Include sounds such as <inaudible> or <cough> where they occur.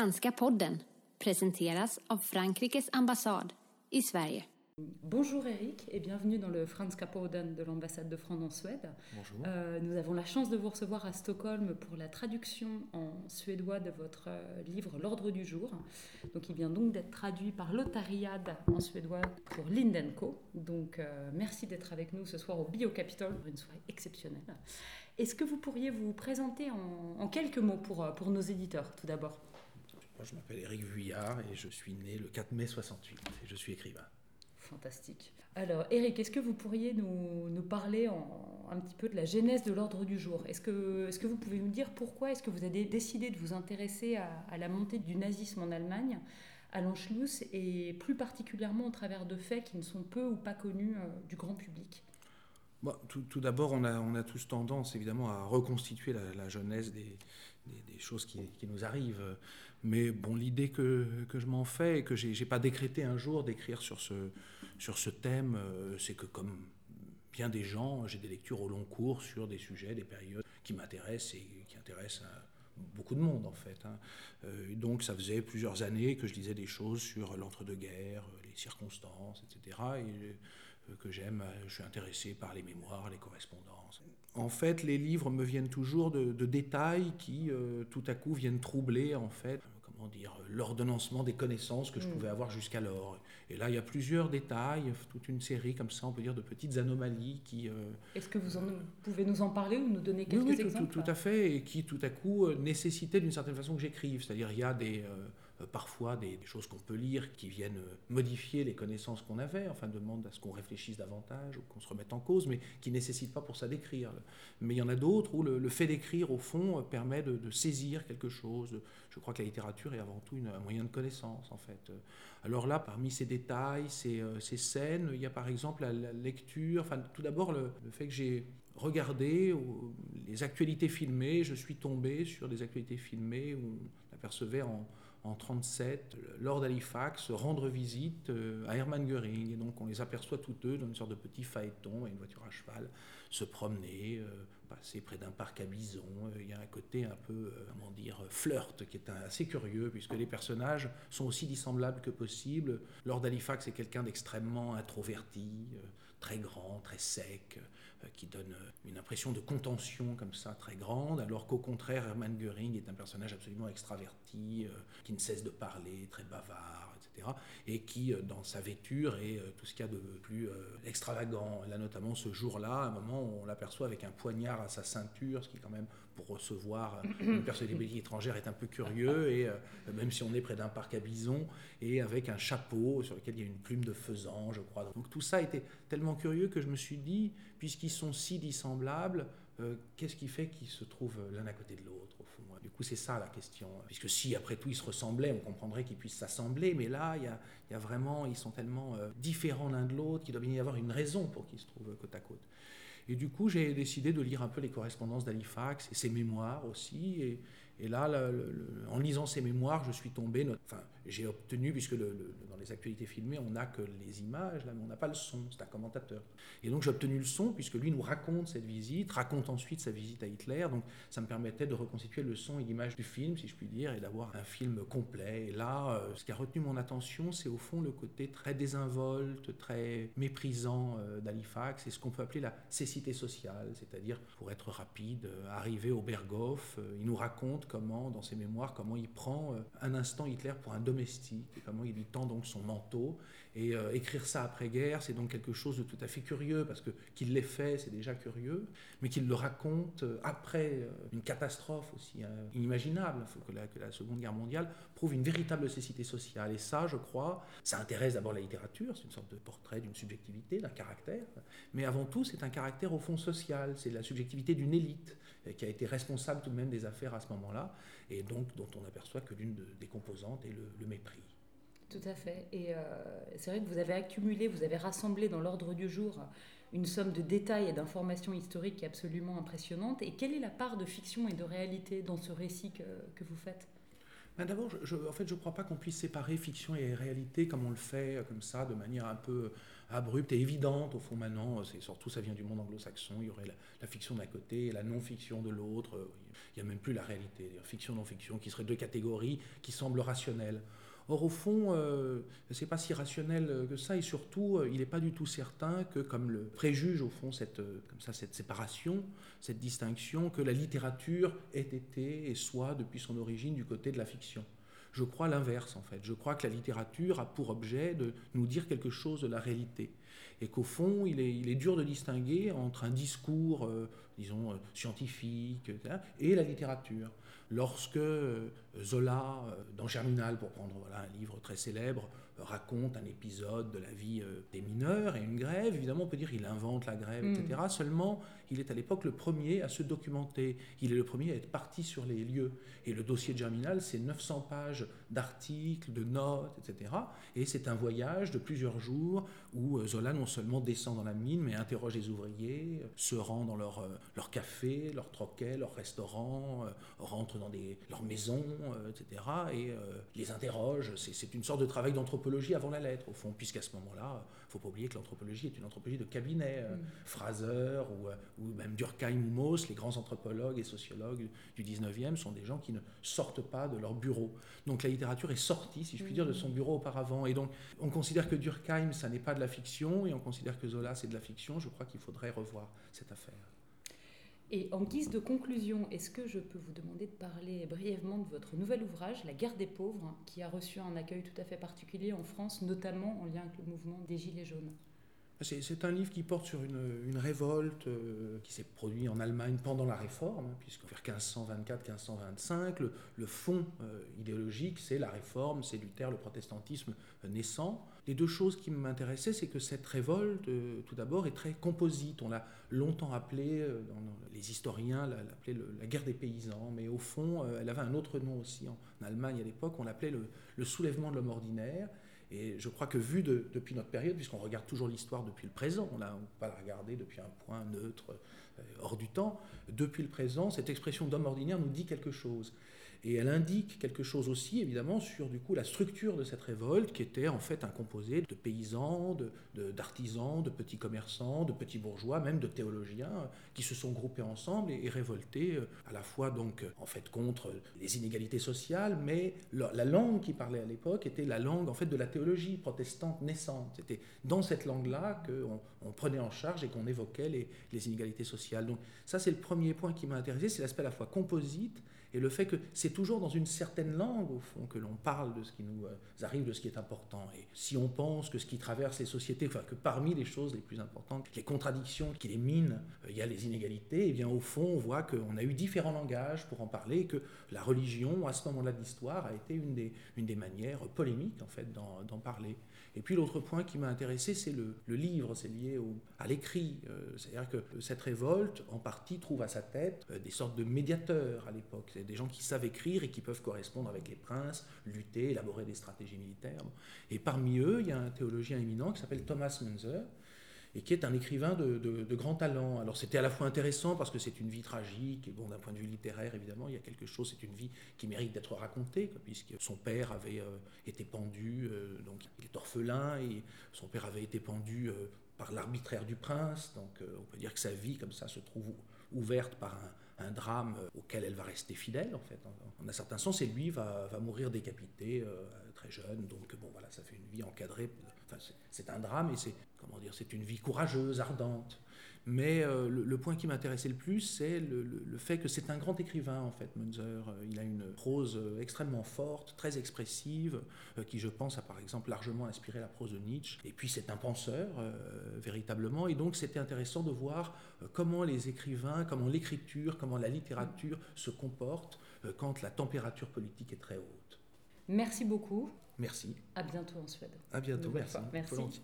Franska podden presenteras av Frankrikes ambassad i Sverige. Bonjour Eric et bienvenue dans le Franska podden de l'ambassade de France en Suède. Bonjour. Euh, nous avons la chance de vous recevoir à Stockholm pour la traduction en suédois de votre euh, livre L'ordre du jour. Donc il vient donc d'être traduit par Lotariad en suédois pour Lindenco. Donc euh, merci d'être avec nous ce soir au Biocapitol pour une soirée exceptionnelle. Est-ce que vous pourriez vous présenter en, en quelques mots pour, pour nos éditeurs tout d'abord? Moi, je m'appelle Éric Vuillard et je suis né le 4 mai 68 et je suis écrivain. Fantastique. Alors, Eric, est-ce que vous pourriez nous, nous parler en- un petit peu de la genèse de l'ordre du jour? Est-ce que, est que vous pouvez nous dire pourquoi est-ce que vous avez décidé de vous intéresser à, à la montée du nazisme en Allemagne, à l'Anschluss, et plus particulièrement au travers de faits qui ne sont peu ou pas connus euh, du grand public? Bon, tout, tout d'abord, on a, on a tous tendance évidemment à reconstituer la, la jeunesse des, des- des choses qui, qui nous arrivent. Mais bon, l'idée que, je m'en fais et que j'ai j'ai pas décrété un jour d'écrire sur ce, sur ce thème, euh, c'est que comme bien des gens, j'ai des lectures au long cours sur des sujets, des périodes qui m'intéressent et qui intéressent euh, beaucoup de monde en fait. hein. Euh, donc ça faisait plusieurs années que je lisais des choses sur l'entre-deux-guerres, les circonstances, etc. Et que j'aime, euh, je suis intéressé par les mémoires, les correspondances. En fait, les livres me viennent toujours de, de détails qui, euh, tout à coup, viennent troubler en fait, euh, comment dire, l'ordonnancement des connaissances que je Mm. pouvais avoir jusqu'alors. Et là, il y a plusieurs détails, toute une série comme ça, on peut dire, de petites anomalies qui euh, Est-ce que vous en- pouvez nous en parler ou nous donner oui, quelques oui, tout- exemples? tout, tout à fait, et qui tout à coup euh, nécessitait d'une certaine façon que j'écrive. C'est-à-dire il y a des, euh, euh, parfois des, choses qu'on peut lire qui viennent euh, modifier les connaissances qu'on avait, enfin demande à ce qu'on réfléchisse davantage ou qu'on se remette en cause, mais qui ne nécessitent pas pour ça d'écrire. Mais il y en a d'autres où le, fait d'écrire, au fond, euh, permet de, saisir quelque chose. Je crois que la littérature est avant tout un moyen de connaissance, en fait. Alors là, parmi ces détails, ces, euh, ces scènes, il y a par exemple la, lecture, enfin tout d'abord le fait que j'ai regardé euh, les actualités filmées, je suis tombé sur des actualités filmées où on apercevait en, en 37 Lord Halifax rendre visite euh, à Hermann Göring et donc on les aperçoit tous deux dans une sorte de petit phaéton et une voiture à cheval se promener, euh, passer près d'un parc à bisons. Euh, Il y a un côté un peu, comment dire, flirt qui est assez curieux puisque les personnages sont aussi dissemblables que possible. Lord Halifax est quelqu'un d'extrêmement introverti, très grand, très sec, euh, qui donne euh, une impression de contention comme ça très grande, alors qu'au contraire Hermann Göring est un personnage absolument extraverti, euh, qui ne cesse de parler, très bavard. Et qui, euh, dans sa vêture, est euh, tout ce qu'il y a de plus euh, extravagant. Là, notamment ce jour-là, à un moment, on l'aperçoit avec un poignard à sa ceinture, ce qui, quand même, pour recevoir une personnalité <coughs> étrangère, est un peu curieux. Et même si on est près d'un parc à bisons, et avec un chapeau sur lequel il y a une plume de faisan, je crois. Donc tout ça était tellement curieux que je me suis dit, puisqu'ils sont si dissemblables, euh, qu'est-ce qui fait qu'ils se trouvent l'un à côté de l'autre, au fond Du coup, c'est ça la question. Puisque si, après tout, ils se ressemblaient, on comprendrait qu'ils puissent s'assembler, mais là, il y a, il y a vraiment, ils sont tellement euh, différents l'un de l'autre qu'il doit bien y avoir une raison pour qu'ils se trouvent côte à côte. Et du coup, j'ai décidé de lire un peu les correspondances d'Halifax et ses mémoires aussi. Et, et là, en lisant ses mémoires, je suis tombé. Enfin, j'ai obtenu, puisque dans les actualités filmées, on n'a que les images, là, mais on n'a pas le son. C'est un commentateur. Et donc, j'ai obtenu le son, puisque lui nous raconte cette visite, raconte ensuite sa visite à Hitler. Donc, ça me permettait de reconstituer le son et l'image du film, si je puis dire, et d'avoir un film complet. Et là, euh, ce qui a retenu mon attention, c'est au fond le côté très désinvolte, très méprisant euh, d'Halifax, et ce qu'on peut appeler la cécité sociale, c'est-à-dire, pour être rapide, euh, arrivé au Berghof, euh, il nous raconte comment, dans ses mémoires, comment il prend euh, un instant Hitler pour un domestique, comment il lui tend donc son manteau. Et euh, écrire ça après-guerre, c'est donc quelque chose de tout à fait curieux, parce que qu'il l'ait fait, c'est déjà curieux, mais qu'il le raconte euh, après une catastrophe aussi euh, inimaginable. Que la, que la Seconde Guerre mondiale prouve une véritable cécité sociale. Et ça, je crois, ça intéresse d'abord la littérature, c'est une sorte de portrait d'une subjectivité, d'un caractère, mais avant tout, c'est un caractère au fond social, c'est la subjectivité d'une élite euh, qui a été responsable tout de même des affaires à ce moment-là, et donc dont on aperçoit que l'une de- des composantes est le, mépris. Tout à fait. Et euh, c'est vrai que vous avez accumulé, vous avez rassemblé dans l'ordre du jour une somme de détails et d'informations historiques absolument impressionnante. Et quelle est la part de fiction et de réalité dans ce récit que vous faites? Ben D'abord, je, en fait, je ne crois pas qu'on puisse séparer fiction et réalité comme on le fait, euh, comme ça, de manière un peu, abrupte et évidente au fond maintenant. C'est surtout ça vient du monde anglo-saxon. Il y aurait la, fiction d'un côté et la non-fiction de l'autre. Il n'y a même plus la réalité. Fiction non-fiction qui seraient deux catégories qui semblent rationnelles. Or, au fond, euh, ce n'est pas si rationnel que ça, et surtout, euh, il n'est pas du tout certain que, comme le préjuge, au fond, cette, euh, comme ça, cette séparation, cette distinction, que la littérature ait été et soit, depuis son origine, du côté de la fiction. Je crois l'inverse, en fait. Je crois que la littérature a pour objet de nous dire quelque chose de la réalité. Et qu'au fond, il est, il est, dur de distinguer entre un discours, disons, scientifique, et la littérature lorsque euh, Zola, euh, dans Germinal, pour prendre voilà, un livre très célèbre, raconte un épisode de la vie euh, des mineurs et une grève, évidemment on peut dire qu'il invente la grève, etc. Mm. Seulement, il est à l'époque le premier à se documenter, il est le premier à être parti sur les lieux. Et le dossier de Germinal, c'est 900 pages d'articles, de notes, etc. Et c'est un voyage de plusieurs jours où Zola non seulement descend dans la mine, mais interroge les ouvriers, se rend dans leur, leur café, leur troquet, leur restaurant, rentre dans des, leurs maisons, euh, etc., et euh, les interroge. C'est une sorte de travail d'anthropologie avant la lettre, au fond, puisqu'à ce moment-là, il ne faut pas oublier que l'anthropologie est une anthropologie de cabinet. Euh, mm. Fraser ou, ou, même Durkheim ou Mauss, les grands anthropologues et sociologues du 19e, sont des gens qui ne sortent pas de leur bureau. Donc la littérature est sortie, si je puis dire, de son mm. bureau auparavant. Et donc on considère que Durkheim, ça n'est pas de la fiction, et on considère que Zola, c'est de la fiction. Je crois qu'il faudrait revoir cette affaire. Et en guise de conclusion, est-ce que je peux vous demander de parler brièvement de votre nouvel ouvrage, La guerre des pauvres, qui a reçu un accueil tout à fait particulier en France, notamment en lien avec le mouvement des Gilets jaunes? C'est un livre qui porte sur une, révolte euh, qui s'est produite en Allemagne pendant la Réforme, hein, puisque vers 1524-1525, le, fond euh, idéologique, c'est la Réforme, c'est Luther, le protestantisme euh, naissant. Les deux choses qui m'intéressaient, c'est que cette révolte, tout d'abord, est très composite. On l'a longtemps appelée, les historiens l'appelaient la guerre des paysans, mais au fond, elle avait un autre nom aussi en, Allemagne à l'époque, on l'appelait le soulèvement de l'homme ordinaire. Et je crois que vu depuis notre période, puisqu'on regarde toujours l'histoire depuis le présent, on ne peut pas la regarder depuis un point neutre, euh, hors du temps, depuis le présent, cette expression d'homme ordinaire nous dit quelque chose. Et elle indique quelque chose aussi, évidemment, sur du coup la structure de cette révolte, qui était en fait un composé de paysans, d'artisans, de, petits commerçants, de petits bourgeois, même de théologiens, qui se sont groupés ensemble et, révoltés euh, à la fois donc en fait contre les inégalités sociales, mais la, langue qui parlait à l'époque était la langue en fait de la théologie protestante naissante. C'était dans cette langue-là qu'on on prenait en charge et qu'on évoquait les inégalités sociales. Donc ça c'est le premier point qui m'a intéressé, c'est l'aspect à la fois composite et le fait que c'est toujours dans une certaine langue, au fond, que l'on parle de ce qui nous euh, arrive, de ce qui est important. Et si on pense que ce qui traverse les sociétés, enfin, que parmi les choses les plus importantes, les contradictions qui les minent, euh, il y a les inégalités, et eh bien au fond, on voit qu'on a eu différents langages pour en parler, et que la religion, à ce moment-là de l'histoire, a été une des, une des manières polémiques, en fait, d'en parler. Et puis l'autre point qui m'a intéressé, c'est le, livre, c'est lié au, à l'écrit. Euh, c'est-à-dire que cette révolte, en partie, trouve à sa tête euh, des sortes de médiateurs à l'époque. C'est des gens qui savent écrire et qui peuvent correspondre avec les princes, lutter, élaborer des stratégies militaires. Et parmi eux, il y a un théologien éminent qui s'appelle Thomas Munzer, et qui est un écrivain de, grand talent. Alors c'était à la fois intéressant parce que c'est une vie tragique, et bon, d'un point de vue littéraire, évidemment, il y a quelque chose, c'est une vie qui mérite d'être racontée, puisque son père avait euh, été pendu, euh, donc il est orphelin, et son père avait été pendu euh, par l'arbitraire du prince, donc on peut dire que sa vie, comme ça, se trouve ouverte par un, drame auquel elle va rester fidèle, en fait, en, un certain sens, et lui va, va mourir décapité très jeune, donc bon, voilà, ça fait une vie encadrée c'est un drame et c'est comment dire, c'est une vie courageuse, ardente. Mais euh, le, point qui m'intéressait le plus, c'est le, fait que c'est un grand écrivain, en fait, Munzer. Il a une prose euh, extrêmement forte, très expressive, euh, qui, je pense, a par exemple largement inspiré la prose de Nietzsche. Et puis, c'est un penseur, véritablement. Et donc, c'était intéressant de voir comment les écrivains, comment l'écriture, comment la littérature se comportent quand la température politique est très haute. Merci beaucoup. Merci. À bientôt en Suède. À bientôt, merci. Merci.